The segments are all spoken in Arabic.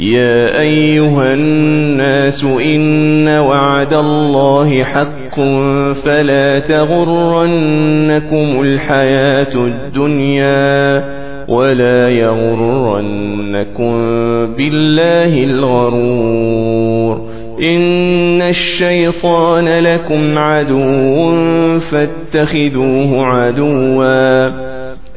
يا أيها الناس إن وعد الله حق فلا تغرنكم الحياة الدنيا ولا يغرنكم بالله الغرور. إن الشيطان لكم عدو فاتخذوه عدوا.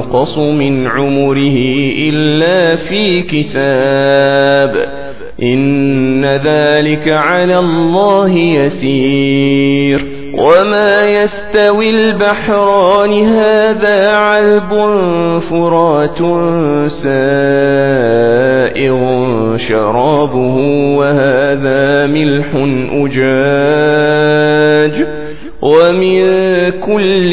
ينقص من عمره إلا في كتاب. إن ذلك على الله يسير. وما يستوي البحران هذا عذب فرات سائغ شرابه وهذا ملح أجاج. ومن كل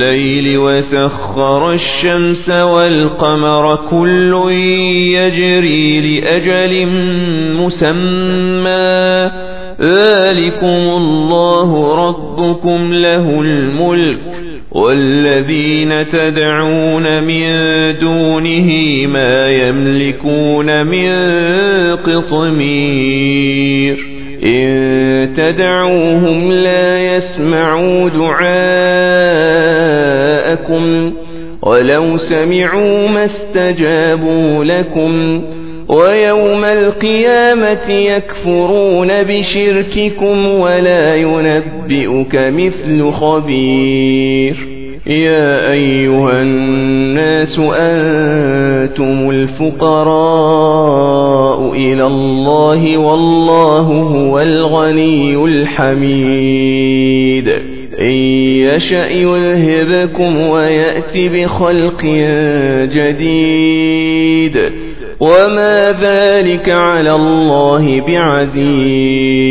في الليل وسخر الشمس والقمر كل يجري لأجل مسمى. ذلكم الله ربكم له الملك والذين تدعون من دونه ما يملكون من قطمير. إن تدعوهم لا يسمعوا دعاءكم ولو سمعوا ما استجابوا لكم ويوم القيامة يكفرون بشرككم ولا ينبئك مثل خبير يا أيها الناس أنتم الفقراء إلى الله والله هو الغني الحميد. إن يشأ يذهبكم ويأتي بخلق جديد. وما ذلك على الله بعزيز.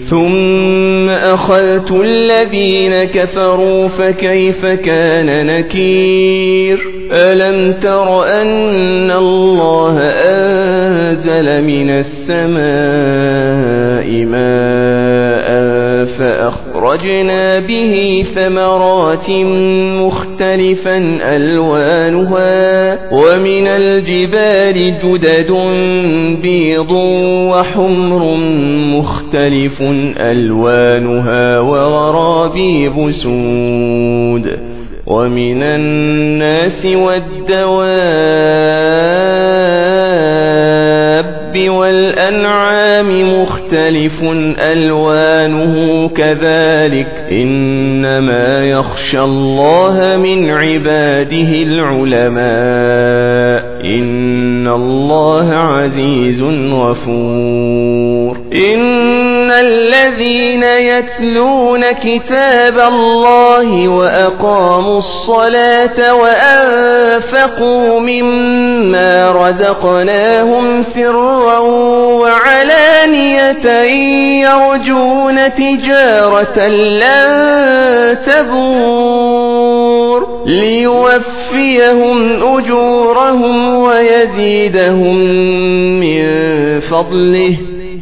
ثم أخذت الذين كفروا فكيف كان نكير ألم تر أن الله أنزل من السماء ماء فأخرجنا به ثمرات مختلفا ألوانها ومن الجبال جدد بيض وحمر مختلف ألوانها وغرابيب سود ومن الناس والدواب والأنعام مختلف ألوانه كذلك. إنما يخشى الله من عباده العلماء. إن الله عزيز غفور إن الذين يتلون كتاب الله وأقاموا الصلاة وأنفقوا مما رزقناهم سرا وعلانية يرجون تجارة لن تبور ليوفيهم أجورهم ويزيدهم من فضله.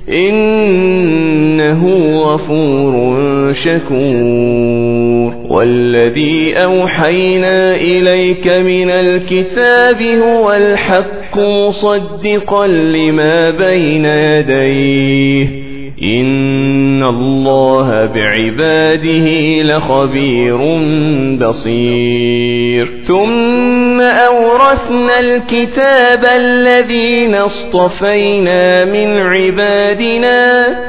إنه غفور شكور. والذي أوحينا إليك من الكتاب هو الحق مصدقا لما بين يديه. إن الله بعباده لخبير بصير. ثم أورثنا الكتاب الذين اصطفينا من عبادنا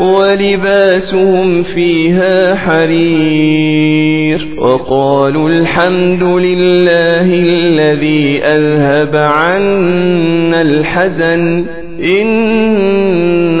ولباسهم فيها حرير وقالوا الحمد لله الذي أذهب عنا الحزن إن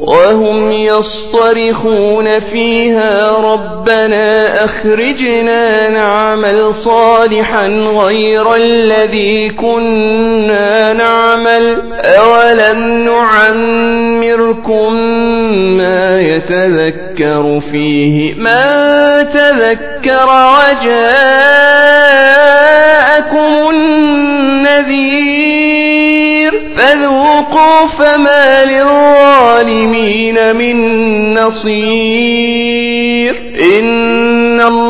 وهم يصطرخون فيها ربنا أخرجنا نعمل صالحا غير الذي كنا نعمل. أولم نعمركم ما يتذكر فيه؟ ما تذكر وجاءكم النذير فذوقوا فما للظالمين من نصير. إن الله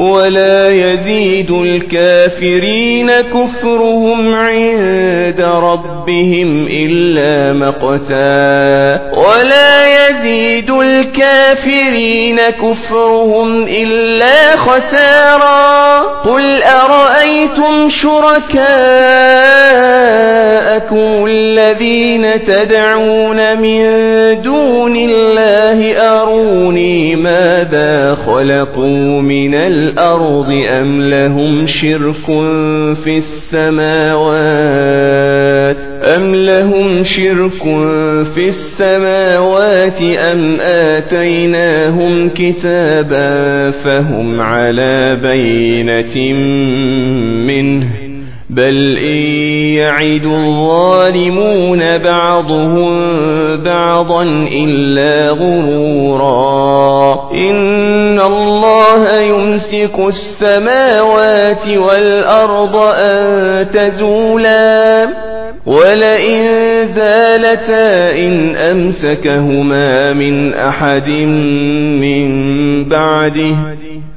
ولا يزيد الكافرين كفرهم عند ربهم إلا مقتا. ولا يزيد الكافرين كفرهم إلا خسارا. قل أرأيتم شركاءكم الذين تدعون من دون الله أروني ماذا خلقوا من الأرض أم لهم شرك في السماوات؟ أم لهم شرك في السماوات أم آتيناهم كتابا فهم على بينة منه؟ بل إن يعد الظالمون بعضهم بعضا إلا غرورا. إن الله يمسك السماوات والأرض أن تزولا. ولئن زالتا إن أمسكهما من أحد من بعده.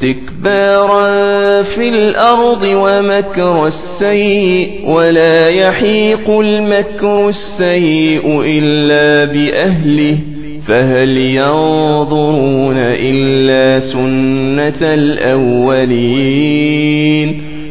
استكبارا في الأرض ومكر السيء ولا يحيق المكر السيء إلا بأهله فهل ينظرون إلا سنة الأولين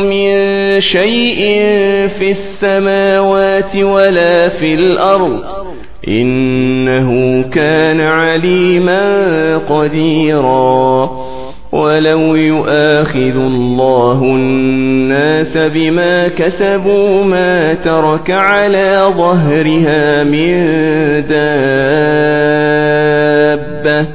من شيء في السماوات ولا في الأرض. إنه كان عليما قديرا. ولو يؤاخذ الله الناس بما كسبوا ما ترك على ظهرها من دابة.